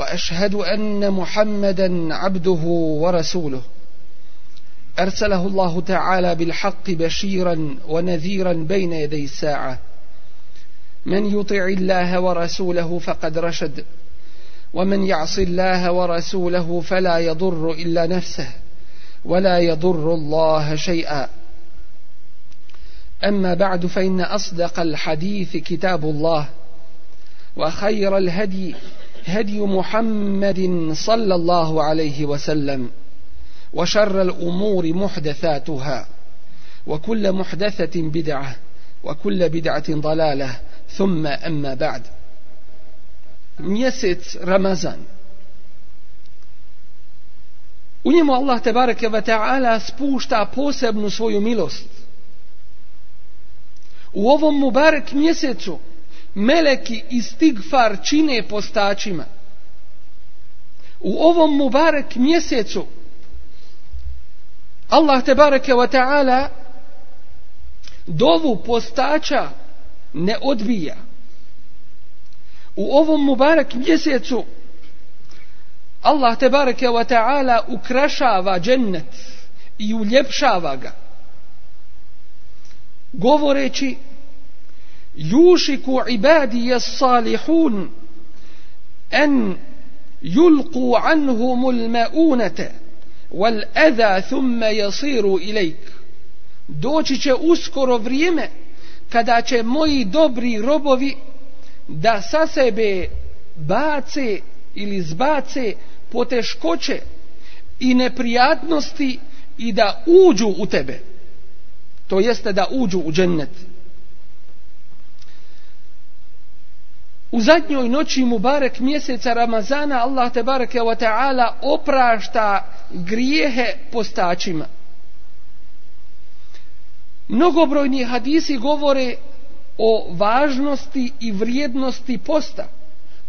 واشهد ان محمدا عبده ورسوله ارسله الله تعالى بالحق بشيرا ونذيرا بين يدي الساعه من يطع الله ورسوله فقد رشد ومن يعص الله ورسوله فلا يضر الا نفسه ولا يضر الله شيئا اما بعد فان اصدق الحديث كتاب الله وخير الهدي هدي محمد صلى الله عليه وسلم وشر الأمور محدثاتها وكل محدثة بدعة وكل بدعة ضلالة ثم أما بعد ميسيت رمضان ونعم الله تبارك وتعالى سبوشتا بوسبن سوي ميلوس وهو مبارك ميسيتو meleki i stigfar čine postačima. U ovom mubarek mjesecu Allah te bareke wa ta'ala dovu postača ne odbija. U ovom mubarek mjesecu Allah te bareke wa ta'ala ukrašava džennet i uljepšava ga govoreći yushiku ibadi as-salihun an yulqu anhum al-ma'unata wal-adha thumma yasiru ilayk doći će uskoro vrijeme kada će moji dobri robovi da sa sebe bace ili zbace poteškoće i neprijatnosti i da uđu u tebe to jeste da uđu u džennet U zadnjoj noći Mubarek mjeseca Ramazana Allah te bareke wa ta'ala oprašta grijehe postačima. Mnogobrojni hadisi govore o važnosti i vrijednosti posta,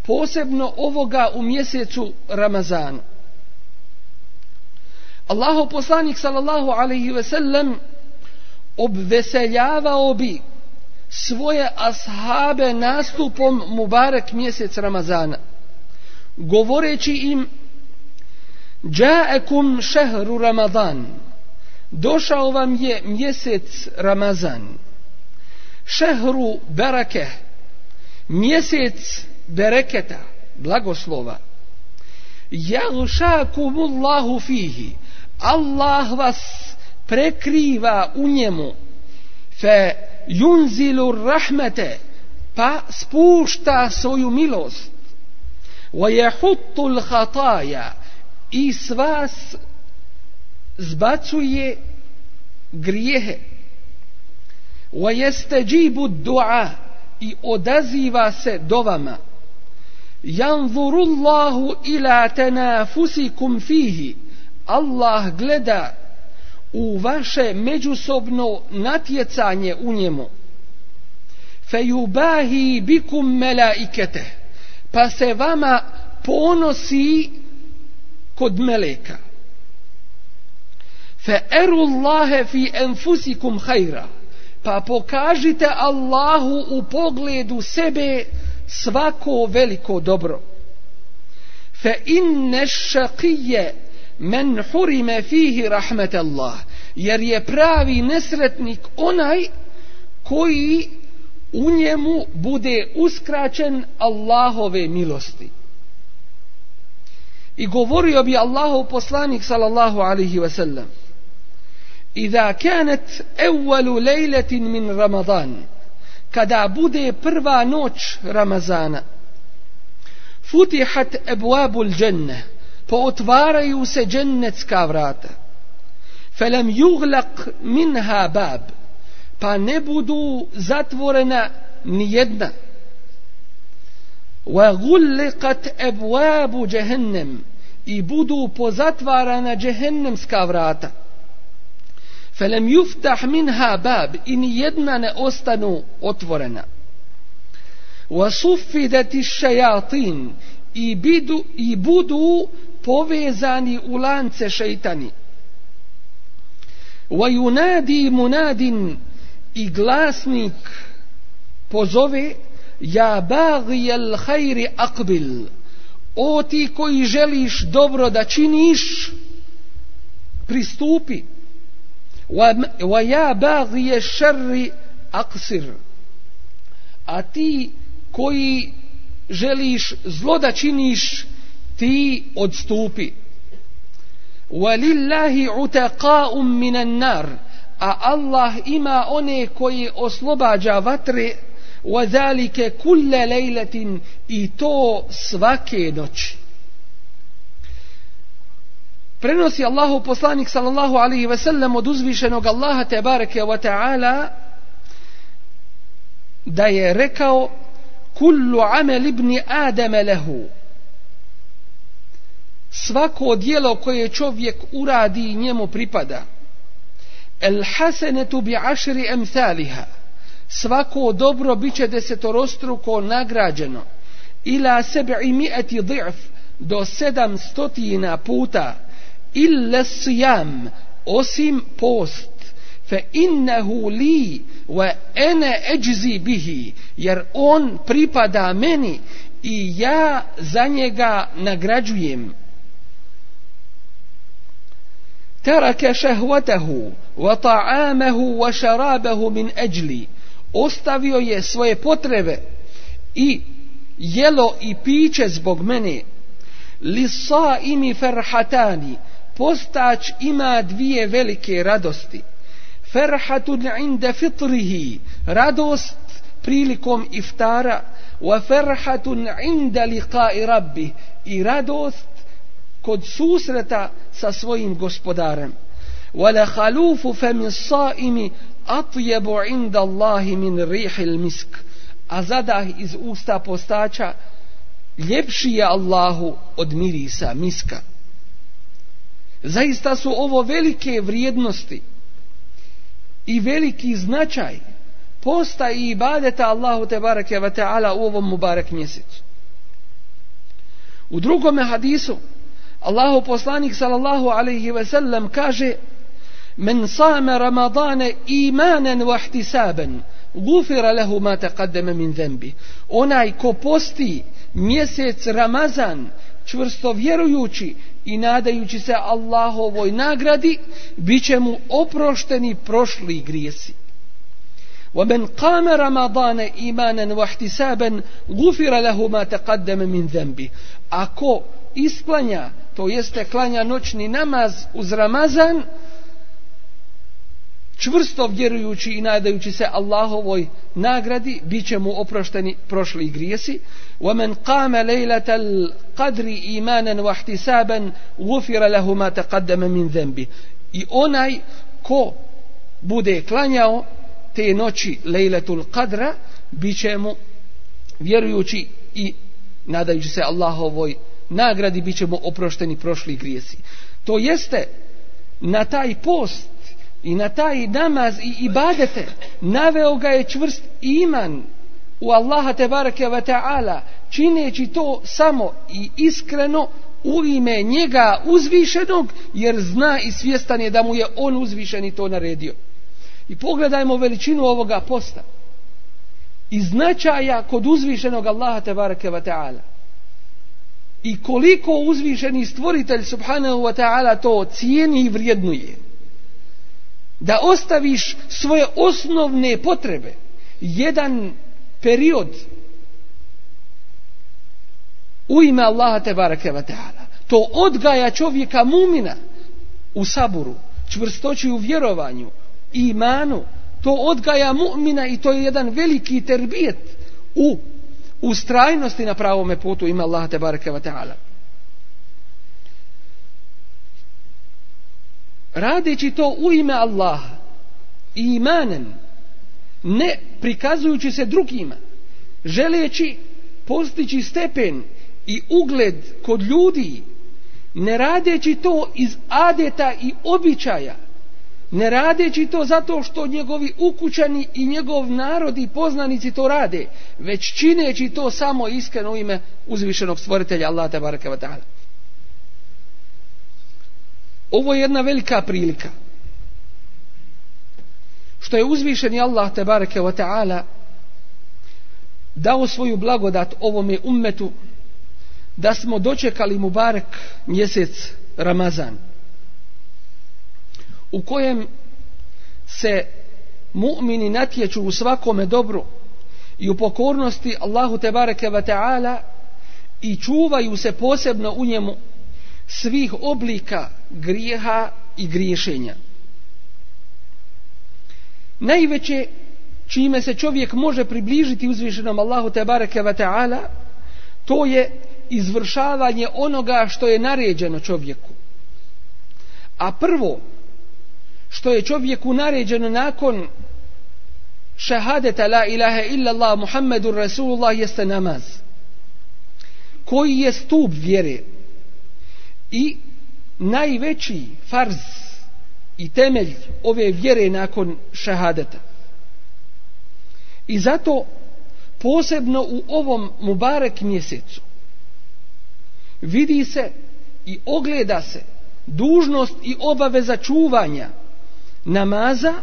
posebno ovoga u mjesecu Ramazanu. Allahu poslanik sallallahu alejhi ve sellem obveseljavao bi svoje ashabe nastupom Mubarak mjesec Ramazana govoreći im Ja'akum shahru Ramadan Došao vam je mjesec Ramazan Shahru bereke mjesec bereketa blagoslova Yaghshakum Allahu fihi Allah vas prekriva u njemu fa junzilu rahmete pa spušta svoju milost wa yahuttu al-khataya i svas zbacuje grijehe wa yastajibu ad-du'a i odaziva se dovama yanzuru Allahu ila tanafusikum fihi Allah gleda u vaše međusobno natjecanje u njemu fejubahi bikum melaikete pa se vama ponosi kod meleka fe erullahe fi enfusikum hajra pa pokažite Allahu u pogledu sebe svako veliko dobro fe inne šakije men hurime fihi rahmet Allah jer je pravi nesretnik onaj koji u njemu bude uskraćen Allahove milosti i govorio bi Allahu poslanik sallallahu alaihi ve sellem Iza kanet evvalu lejletin min Ramazan Kada bude prva noć Ramazana Futihat ebuabul džennah pootvaraju se džennetska vrata felem juhlak minha bab pa ne budu zatvorena ni jedna wa gulliqat abwab jahannam i budu pozatvarana džehennemska vrata felem yuftah minha bab in jedna ne ostanu otvorena wa suffidat ash-shayatin i budu i budu povezani u lance šeitani. وَيُنَادِي مُنَادٍ I glasnik pozove يَا بَغِيَ الْحَيْرِ أَقْبِلْ O ti koji želiš dobro da činiš, pristupi. وَيَا بَغِيَ الشَّرِ أَقْسِرْ A ti koji želiš zlo da činiš, pristupi ti odstupi walillahi utaqa'un minan nar a Allah ima one koji oslobađa vatre وَذَلِكَ كُلَّ لَيْلَةٍ i to svake noći prenosi Allahu poslanik sallallahu alaihi ve sellem od uzvišenog Allaha te bareke wa ta'ala da je rekao kullu amel ibn Adama lehu svako dijelo koje čovjek uradi njemu pripada. El hasenetu bi ašri emthaliha. Svako dobro biće desetorostruko nagrađeno. Ila sebe imijeti dhif do sedam stotina puta. Ille sijam osim post. Fe innehu li ve ene eđzi bihi. Jer on pripada meni i ja za njega nagrađujem. Tereke šehvatehu Wa ta'amehu Wa šarabehu min ajli Ostavio je svoje potrebe I jelo i piće zbog mene Lisa imi ferhatani Postač ima dvije velike radosti Ferhatun inde fitrihi Radost prilikom iftara wa farhatun inda liqa'i rabbi i radost kod susreta sa svojim gospodarem. Wala khalufu fa min sa'imi atyabu inda Allahi min rihil misk. A zadah iz usta postača ljepši je Allahu od mirisa miska. Zaista su ovo velike vrijednosti i veliki značaj posta i ibadeta Allahu te bareke ve taala u ovom mubarek mjesecu. U drugom hadisu Allahu poslanik sallallahu alejhi ve sellem kaže men sama ramadana imanan wa ihtisaban gufira lahu ma taqaddama min dhanbi onaj ko posti mjesec ramazan čvrsto vjerujući i nadajući se Allahovoj nagradi biće mu oprošteni prošli grijesi ومن قام رمضان إيمانا واحتسابا غفر له ما تقدم من ذنبه أكو إسبانيا تو يستقلانيا نوچني نماز از رمضان čvrsto vjerujući i nadajući se Allahovoj nagradi, bit će mu oprošteni prošli grijesi. وَمَنْ قَامَ لَيْلَةَ الْقَدْرِ إِمَانًا وَحْتِسَابًا غُفِرَ لَهُ مَا تَقَدَّمَ مِنْ ذَنْبِ I onaj ko bude klanjao te noći lejletul kadra bit ćemo vjerujući i nadajući se Allahovoj nagradi bit ćemo oprošteni prošli grijesi to jeste na taj post i na taj namaz i ibadete naveo ga je čvrst iman u Allaha te bareke ve taala čineći to samo i iskreno u ime njega uzvišenog jer zna i svjestan je da mu je on uzvišen i to naredio I pogledajmo veličinu ovoga posta. I značaja kod uzvišenog Allaha tebareke wa ta'ala. I koliko uzvišeni stvoritelj subhanahu wa ta'ala to cijeni i vrijednuje. Da ostaviš svoje osnovne potrebe. Jedan period u ime Allaha tebareke wa ta'ala. To odgaja čovjeka mumina u saburu, čvrstoći u vjerovanju, imanu to odgaja mu'mina i to je jedan veliki terbijet u ustrajnosti na pravome putu ima Allah te bareke ve taala radeći to u ime Allaha imanen ne prikazujući se drugima želeći postići stepen i ugled kod ljudi ne radeći to iz adeta i običaja ne radeći to zato što njegovi ukućani i njegov narod i poznanici to rade, već čineći to samo iskreno ime uzvišenog stvoritelja Allah te baraka wa ta'ala. Ovo je jedna velika prilika što je uzvišeni Allah te baraka wa ta'ala dao svoju blagodat ovome ummetu da smo dočekali mubarek mjesec Ramazan. Ramazan u kojem se mu'mini natječu u svakome dobru i u pokornosti Allahu te bareke ve taala i čuvaju se posebno u njemu svih oblika grijeha i griješenja. Najveće čime se čovjek može približiti uzvišenom Allahu te bareke ve taala to je izvršavanje onoga što je naređeno čovjeku. A prvo, što je čovjeku naređeno nakon šahadeta la ilaha illallah Muhammedur Rasulullah jeste namaz koji je stup vjere i najveći farz i temelj ove vjere nakon šahadeta i zato posebno u ovom Mubarek mjesecu vidi se i ogleda se dužnost i obaveza čuvanja namaza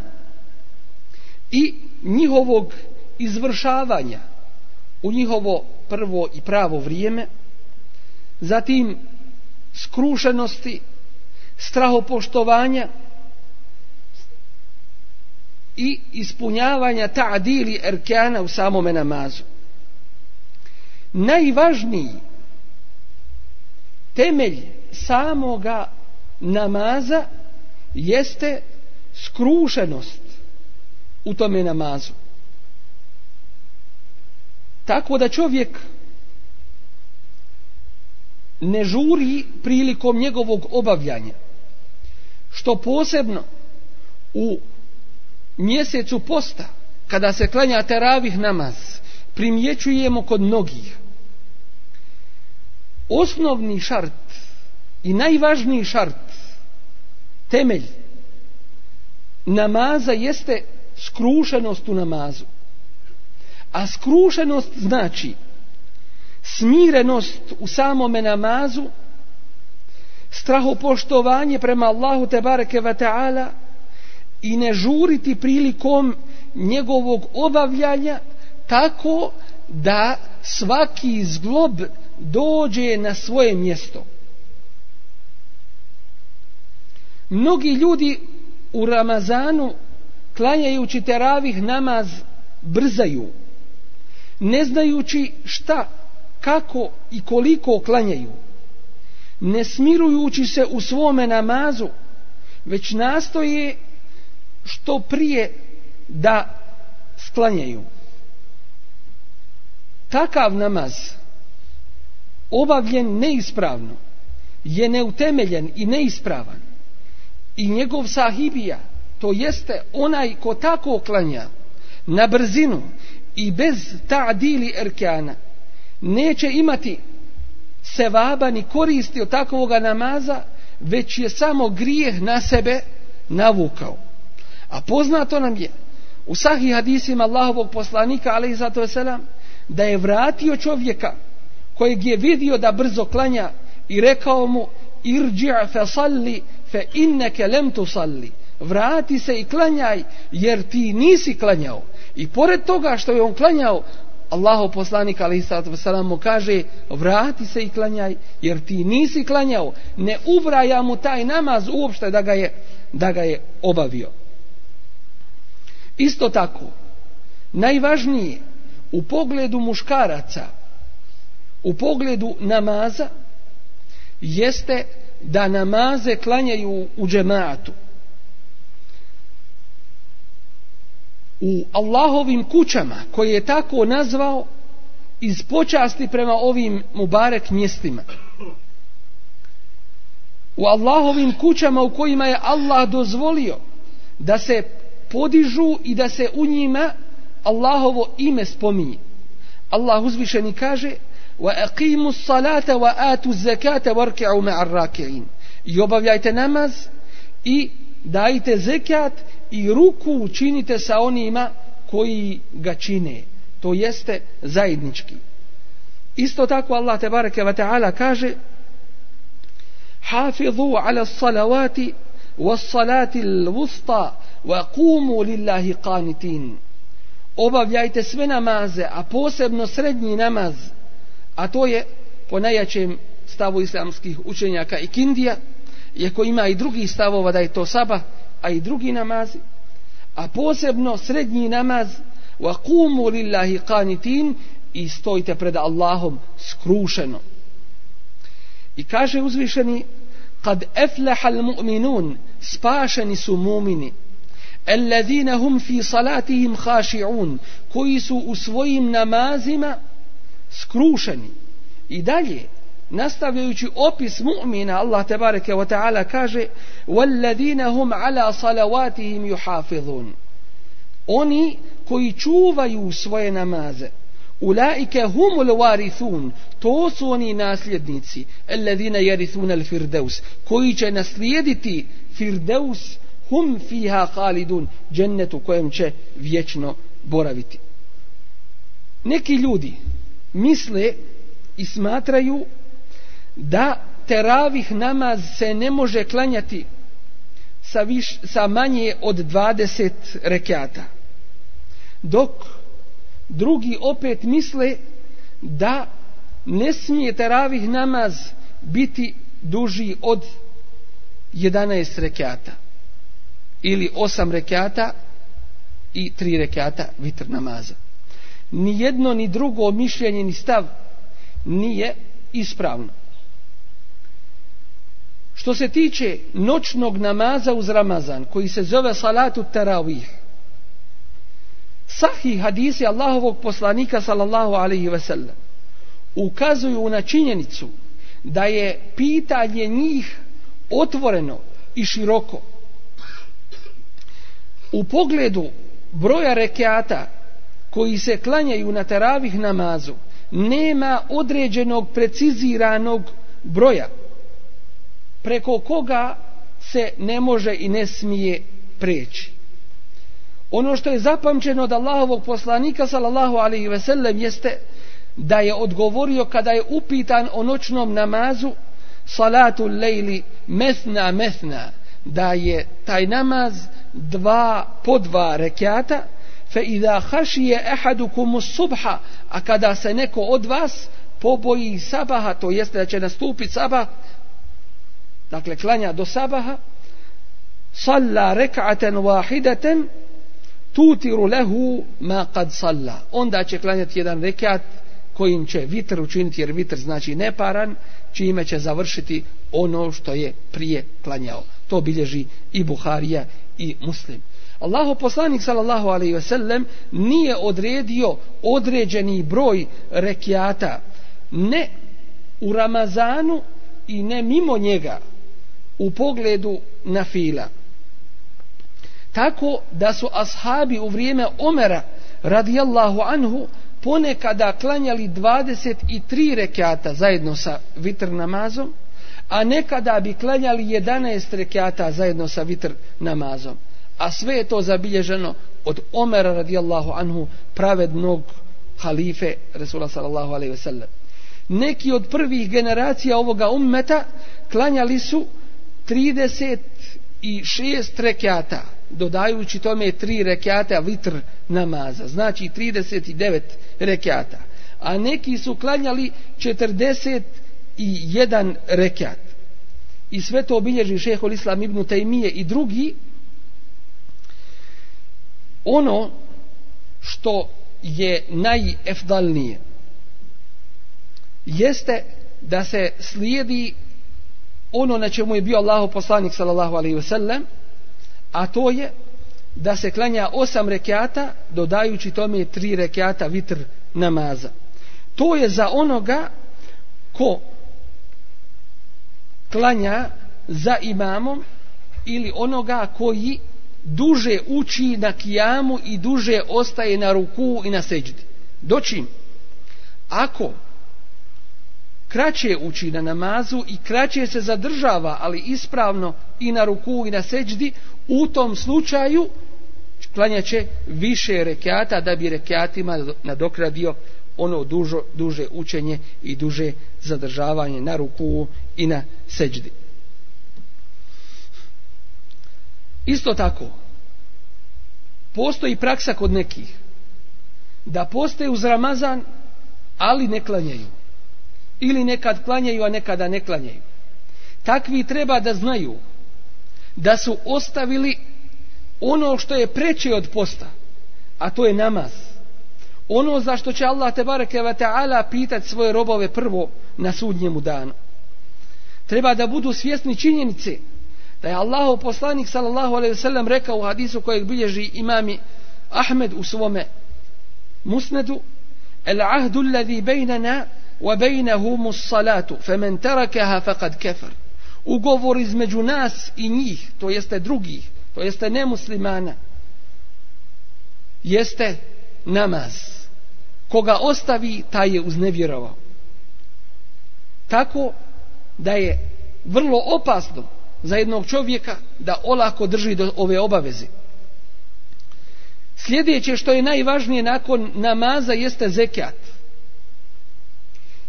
i njihovog izvršavanja u njihovo prvo i pravo vrijeme, zatim skrušenosti, strahopoštovanja i ispunjavanja ta'dili erkana u samome namazu. Najvažniji temelj samoga namaza jeste skrušenost u tome namazu. Tako da čovjek ne žuri prilikom njegovog obavljanja. Što posebno u mjesecu posta, kada se klanja teravih namaz, primjećujemo kod mnogih. Osnovni šart i najvažniji šart, temelj namaza jeste skrušenost u namazu. A skrušenost znači smirenost u samome namazu, strahopoštovanje prema Allahu te bareke ve taala i ne žuriti prilikom njegovog obavljanja tako da svaki zglob dođe na svoje mjesto. Mnogi ljudi u Ramazanu klanjajući teravih namaz brzaju ne znajući šta kako i koliko klanjaju ne smirujući se u svome namazu već nastoje što prije da sklanjaju takav namaz obavljen neispravno je neutemeljen i neispravan i njegov sahibija, to jeste onaj ko tako klanja na brzinu i bez ta'dili erkana, neće imati sevaba ni koristi od takvog namaza, već je samo grijeh na sebe navukao. A poznato nam je u sahih hadisima Allahovog poslanika, ali i zato je selam, da je vratio čovjeka kojeg je vidio da brzo klanja i rekao mu irđi'a fe salli fe inneke lem tu salli vrati se i klanjaj jer ti nisi klanjao i pored toga što je on klanjao Allaho poslanik ali sada mu kaže vrati se i klanjaj jer ti nisi klanjao ne ubraja mu taj namaz uopšte da ga je, da ga je obavio isto tako najvažnije u pogledu muškaraca u pogledu namaza jeste da namaze klanjaju u džematu u Allahovim kućama koje je tako nazvao iz počasti prema ovim mubarek mjestima u Allahovim kućama u kojima je Allah dozvolio da se podižu i da se u njima Allahovo ime spominje Allah uzvišeni kaže وَاَقِيمُ الصَّلَاةَ وَاَتُ الزَّكَاةَ وَرْكِعُ مَعَ الرَّاكِعِينَ I obavljajte namaz i dajte zekat i ruku učinite sa onima koji ga čine. To jeste zajednički. Isto tako Allah te bareke ve taala kaže: "Hafizu ala salawati was salati al-wusta wa qumu lillahi qanitin." Obavljajte sve namaze, a posebno srednji namaz, a to je po najjačem stavu islamskih učenjaka i kindija, iako ima i drugi stavova da je to saba, a i drugi namazi, a posebno srednji namaz wa qumu lillahi qanitin i stojite pred Allahom skrušeno. I kaže uzvišeni kad aflaha almu'minun spašeni su mu'mini alladhina hum fi salatihim khashi'un koji su u svojim namazima skrušeni i dalje nastavljajući opis mu'mina Allah te bareke ve taala kaže walladina hum ala salawatihim yuhafizun oni koji čuvaju svoje namaze ulaike humul warithun to su oni nasljednici alladina yarithuna alfirdaus koji će naslijediti firdaus hum fiha khalidun jannatu kojem će vječno boraviti neki ljudi misle i smatraju da teravih namaz se ne može klanjati sa, viš, sa manje od 20 rekiata. Dok drugi opet misle da ne smije teravih namaz biti duži od 11 rekiata ili 8 rekiata i 3 rekiata vitr namaza ni jedno ni drugo mišljenje ni stav nije ispravno. Što se tiče noćnog namaza uz Ramazan, koji se zove Salatu Taravih, sahi hadisi Allahovog poslanika, sallallahu alaihi ve sellem, ukazuju na činjenicu da je pitanje njih otvoreno i široko. U pogledu broja rekeata koji se klanjaju na teravih namazu nema određenog preciziranog broja preko koga se ne može i ne smije preći. Ono što je zapamćeno od Allahovog poslanika sallallahu alejhi ve sellem jeste da je odgovorio kada je upitan o noćnom namazu salatu lejli mesna mesna da je taj namaz dva po dva rekiata fe iza hašije ehadukum subha a kada se neko od vas poboji sabaha to jeste da će nastupiti sabah dakle klanja do sabaha salla rek'aten wahidaten tutiru lehu ma kad salla onda će klanjati jedan rek'at kojim će vitr učiniti jer vitr znači neparan čime će završiti ono što je prije klanjao to bilježi i Buharija i Muslim Allahu poslanik sallallahu alejhi ve sellem nije odredio određeni broj rekiata ne u Ramazanu i ne mimo njega u pogledu na fila tako da su ashabi u vrijeme Omera radijallahu anhu ponekada klanjali 23 rekiata zajedno sa vitr namazom a nekada bi klanjali 11 rekiata zajedno sa vitr namazom a sve je to zabilježeno od Omera radijallahu anhu pravednog halife Resula sallallahu alaihi wasallam neki od prvih generacija ovoga ummeta klanjali su 36 rekiata dodajući tome 3 rekiata vitr namaza znači 39 rekiata a neki su klanjali 41 rekiat i sve to obilježi šeho Islam ibn Taymije i drugi ono što je najefdalnije jeste da se slijedi ono na čemu je bio Allahu poslanik sallallahu alaihi ve sellem a to je da se klanja osam rekiata dodajući tome tri rekiata vitr namaza to je za onoga ko klanja za imamom ili onoga koji duže uči na kijamu i duže ostaje na ruku i na seđdi. Doći Ako kraće uči na namazu i kraće se zadržava, ali ispravno i na ruku i na seđdi, u tom slučaju klanjaće više rekiata da bi rekiatima nadokradio ono dužo, duže učenje i duže zadržavanje na ruku i na seđdi. Isto tako, postoji praksa kod nekih da postaju uz Ramazan, ali ne klanjaju. Ili nekad klanjaju, a nekada ne klanjaju. Takvi treba da znaju da su ostavili ono što je preče od posta, a to je namaz. Ono za što će Allah te bareke ve taala pitati svoje robove prvo na sudnjemu danu. Treba da budu svjesni činjenice da je Allahu poslanik sallallahu alejhi ve sellem rekao u hadisu kojeg bilježi imami Ahmed u svome musnedu el ahdu allazi bainana wa bainahum as-salatu faman tarakaha faqad kafar ugovor između nas i njih to jeste drugih to jeste nemuslimana jeste namaz koga ostavi taj je uznevjerovao tako da je vrlo opasno za jednog čovjeka da olako drži do ove obaveze. Sljedeće što je najvažnije nakon namaza jeste zekijat.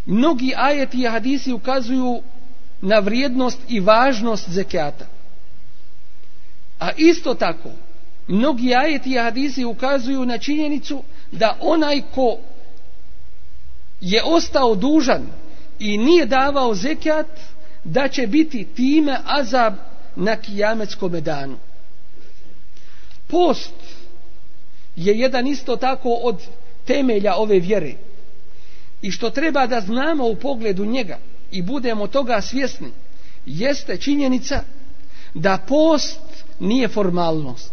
Mnogi ajeti i hadisi ukazuju na vrijednost i važnost zekijata. A isto tako, mnogi ajeti i hadisi ukazuju na činjenicu da onaj ko je ostao dužan i nije davao zekijat, da će biti time azab na kijametskom danu. Post je jedan isto tako od temelja ove vjere. I što treba da znamo u pogledu njega i budemo toga svjesni, jeste činjenica da post nije formalnost.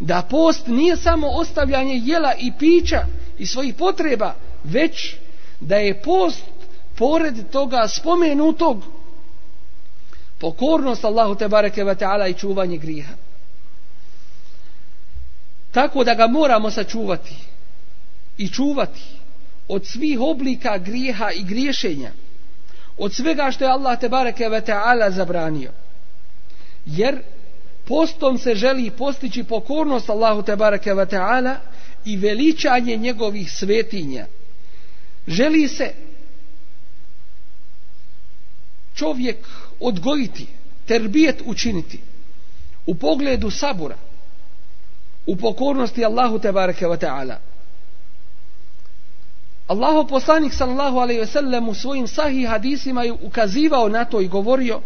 Da post nije samo ostavljanje jela i pića i svojih potreba, već da je post pored toga spomenutog pokornost Allahu te bareke ve taala i čuvanje griha. Tako da ga moramo sačuvati i čuvati od svih oblika griha i griješenja. Od svega što je Allah te bareke ve taala zabranio. Jer postom se želi postići pokornost Allahu te bareke ve taala i veličanje njegovih svetinja. Želi se čovjek odgojiti, terbijet učiniti u pogledu sabura, u pokornosti Allahu te bareke ve taala. Allahu poslanik sallallahu alejhi ve sellem u svojim sahih hadisima je ukazivao na to i govorio: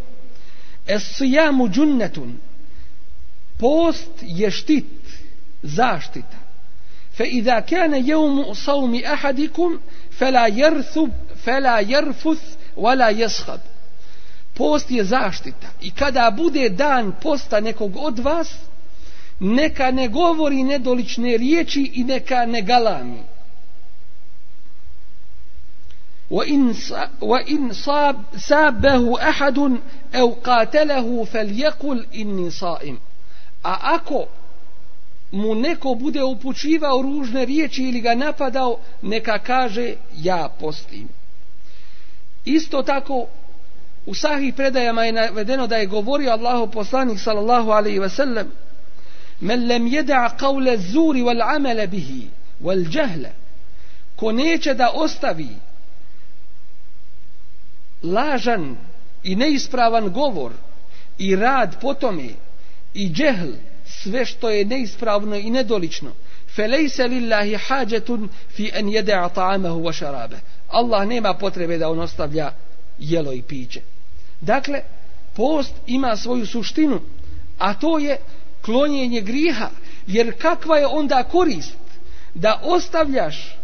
"Es-siyamu junnatun." Post je štit, zaštita. Fa idha kana yawm sawmi ahadikum fala yarthub fala yarfuth wala yaskhab post je zaštita i kada bude dan posta nekog od vas neka ne govori nedolične riječi i neka ne galami وإن صاب سابه أحد أو قاتله فليقل إني صائم a ako mu neko bude upućivao ružne riječi ili ga napadao neka kaže ja postim isto tako U sahih predajama je navedeno da je govorio Allahu poslanik sallallahu alaihi ve sellem Men lem jeda qawla zuri wal amala bihi wal jahla Ko neće da ostavi lažan i neispravan govor i rad po tome i džehl sve što je neispravno i nedolično felejse lillahi hađetun fi en jede ata'amehu wa šarabe Allah nema potrebe da on ostavlja jelo i piće Dakle, post ima svoju suštinu, a to je klonjenje griha, jer kakva je onda korist da ostavljaš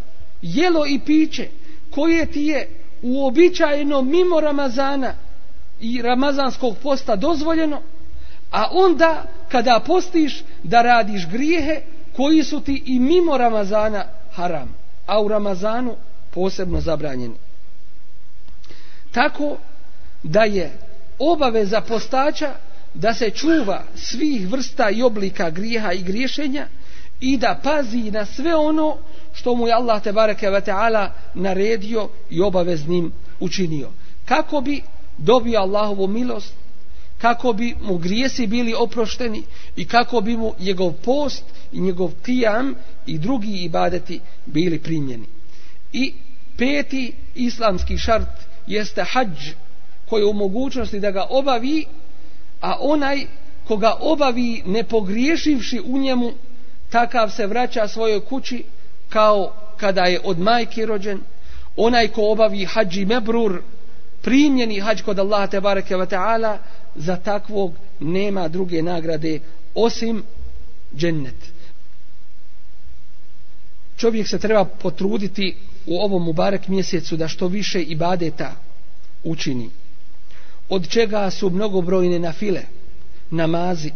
jelo i piće koje ti je uobičajeno mimo Ramazana i Ramazanskog posta dozvoljeno, a onda kada postiš da radiš grijehe koji su ti i mimo Ramazana haram, a u Ramazanu posebno zabranjeni. Tako da je obaveza postača da se čuva svih vrsta i oblika grijeha i griješenja i da pazi na sve ono što mu je Allah te bareke ve taala naredio i obaveznim učinio kako bi dobio Allahovu milost kako bi mu grijesi bili oprošteni i kako bi mu njegov post i njegov kijam i drugi ibadeti bili primljeni i peti islamski šart jeste hađ koji je u mogućnosti da ga obavi, a onaj koga obavi ne pogriješivši u njemu, takav se vraća svojoj kući kao kada je od majke rođen, onaj ko obavi hađi mebrur, primljeni hađ kod Allaha te bareke ve taala, za takvog nema druge nagrade osim džennet. Čovjek se treba potruditi u ovom mubarek mjesecu da što više ibadeta učini od čega su mnogobrojne na file, namazi,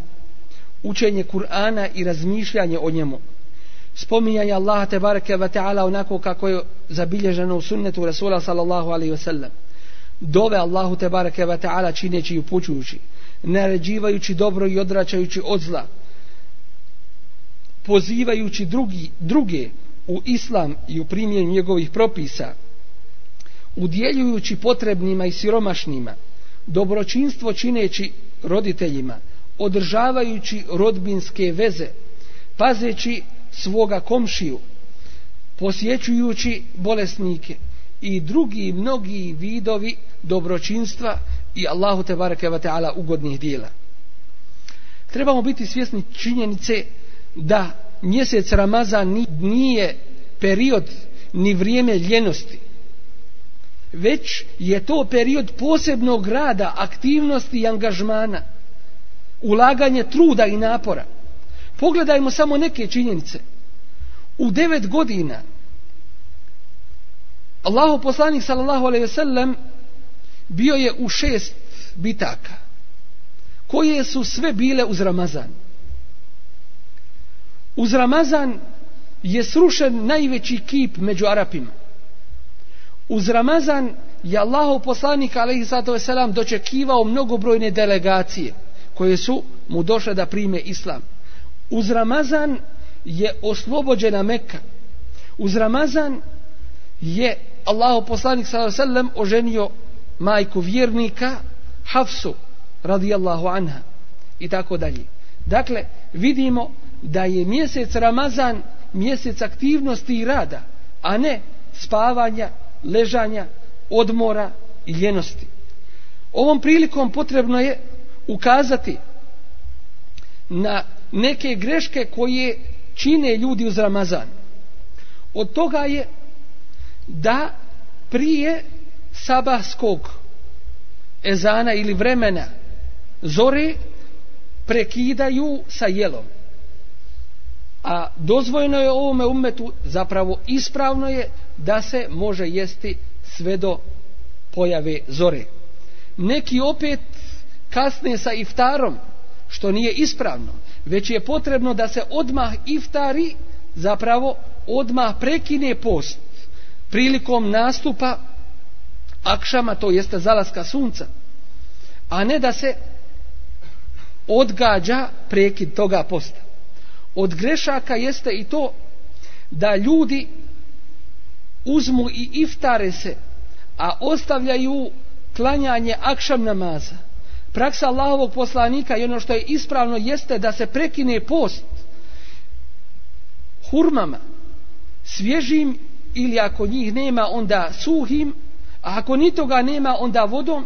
učenje Kur'ana i razmišljanje o njemu, spominjanje Allaha te bareke ve taala onako kako je zabilježeno u sunnetu Rasula sallallahu alejhi ve sellem. Dove Allahu te bareke ve taala čineći i upućujući, naređivajući dobro i odračajući od zla, pozivajući drugi druge u islam i u primjenu njegovih propisa, udjeljujući potrebnima i siromašnima, dobročinstvo čineći roditeljima, održavajući rodbinske veze, pazeći svoga komšiju, posjećujući bolesnike i drugi mnogi vidovi dobročinstva i Allahu te bareke ve taala ugodnih djela. Trebamo biti svjesni činjenice da mjesec Ramazan nije period ni vrijeme ljenosti, već je to period posebnog rada, aktivnosti i angažmana, ulaganje truda i napora. Pogledajmo samo neke činjenice. U devet godina Allahu poslanik sallallahu alejhi ve sellem bio je u šest bitaka koje su sve bile uz Ramazan. Uz Ramazan je srušen najveći kip među Arapima uz Ramazan je Allahu poslanik alejhi salatu ve selam dočekivao mnogobrojne delegacije koje su mu došle da prime islam. Uz Ramazan je oslobođena Mekka. Uz Ramazan je Allahu poslanik sallallahu alejhi ve sellem oženio majku vjernika Hafsu radijallahu anha i tako dalje. Dakle, vidimo da je mjesec Ramazan mjesec aktivnosti i rada, a ne spavanja ležanja, odmora i ljenosti. Ovom prilikom potrebno je ukazati na neke greške koje čine ljudi uz Ramazan. Od toga je da prije sabahskog ezana ili vremena zore prekidaju sa jelom a dozvojeno je ovome umetu zapravo ispravno je da se može jesti sve do pojave zore neki opet kasne sa iftarom što nije ispravno već je potrebno da se odmah iftari zapravo odmah prekine post prilikom nastupa akšama to jeste zalaska sunca a ne da se odgađa prekid toga posta od grešaka jeste i to da ljudi uzmu i iftare se a ostavljaju klanjanje akšam namaza praksa Allahovog poslanika i ono što je ispravno jeste da se prekine post hurmama svježim ili ako njih nema onda suhim a ako ni toga nema onda vodom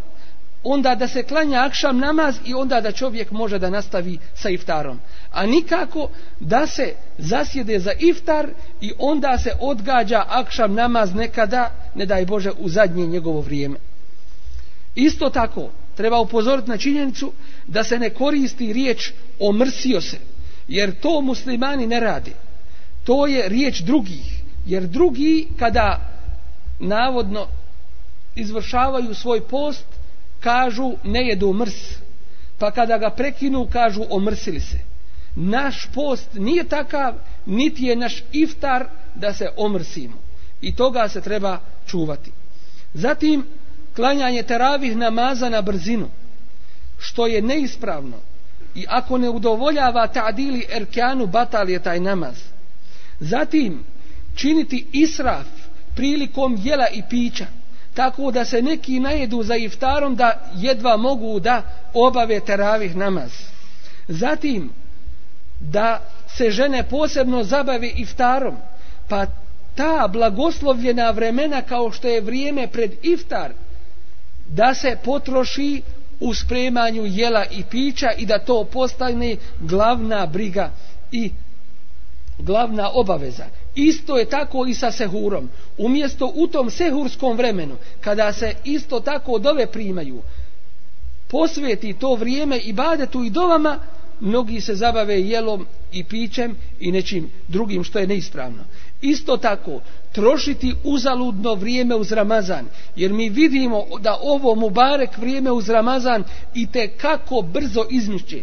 onda da se klanja akšam namaz i onda da čovjek može da nastavi sa iftarom. A nikako da se zasjede za iftar i onda se odgađa akšam namaz nekada, ne daj Bože, u zadnje njegovo vrijeme. Isto tako, treba upozoriti na činjenicu da se ne koristi riječ omrsio se, jer to muslimani ne radi. To je riječ drugih, jer drugi kada navodno izvršavaju svoj post, kažu ne jedu mrs pa kada ga prekinu kažu omrsili se naš post nije takav niti je naš iftar da se omrsimo i toga se treba čuvati zatim klanjanje teravih namaza na brzinu što je neispravno i ako ne udovoljava ta'dili erkanu batal je taj namaz zatim činiti israf prilikom jela i pića tako da se neki najedu za iftarom da jedva mogu da obave teravih namaz. Zatim, da se žene posebno zabave iftarom, pa ta blagoslovljena vremena kao što je vrijeme pred iftar, da se potroši u spremanju jela i pića i da to postane glavna briga i glavna obaveza. Isto je tako i sa sehurom. Umjesto u tom sehurskom vremenu, kada se isto tako dove primaju, posveti to vrijeme i badetu i dovama, mnogi se zabave jelom i pićem i nečim drugim što je neispravno. Isto tako, trošiti uzaludno vrijeme uz Ramazan, jer mi vidimo da ovo Mubarek vrijeme uz Ramazan i te kako brzo izmišće.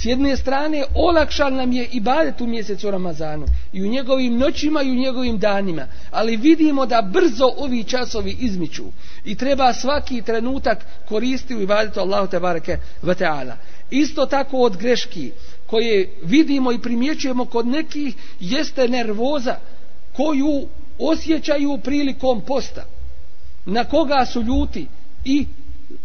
S jedne strane, olakšan nam je i badet u mjesecu Ramazanu, i u njegovim noćima i u njegovim danima, ali vidimo da brzo ovi časovi izmiču i treba svaki trenutak koristi u ibadetu Allahu te bareke ve taala. Isto tako od greški koje vidimo i primjećujemo kod nekih jeste nervoza koju osjećaju prilikom posta. Na koga su ljuti i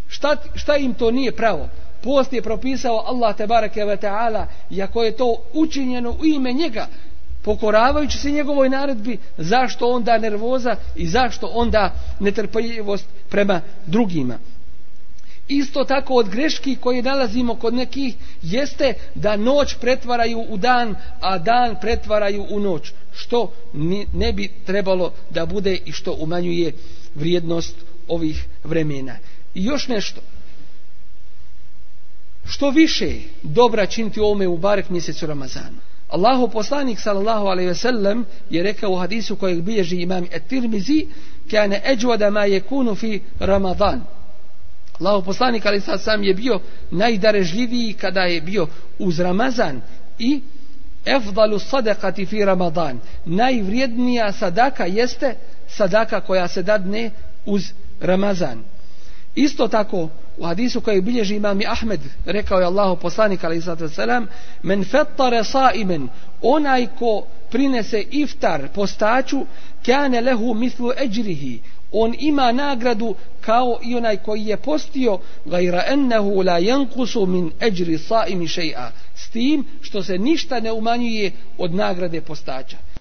šta, šta im to nije pravo post je propisao Allah tebareke ve ta'ala i ako je to učinjeno u ime njega pokoravajući se njegovoj naredbi zašto onda nervoza i zašto onda netrpljivost prema drugima isto tako od greški koje nalazimo kod nekih jeste da noć pretvaraju u dan a dan pretvaraju u noć što ne bi trebalo da bude i što umanjuje vrijednost ovih vremena i još nešto što više dobra činiti u ovome u barek mjesecu Ramazana. Allahu poslanik sallallahu alaihi ve sellem je rekao u hadisu kojeg bilježi imam et tirmizi kane eđvada ma je kunu fi Ramazan. Allahu poslanik ali sad sam je bio najdarežljiviji kada je bio uz Ramazan i efdalu sadakati fi Ramazan. Najvrijednija sadaka jeste sadaka koja se dadne uz Ramazan. Isto tako u hadisu koji bilježi imam i Ahmed rekao je Allahu poslanik ali sada selam men fattara saimen onaj ko prinese iftar postaću kane lehu mithlu ejrihi on ima nagradu kao i onaj koji je postio gaira ennehu la jankusu min eđri saimi šeja s tim što se ništa ne umanjuje od nagrade postača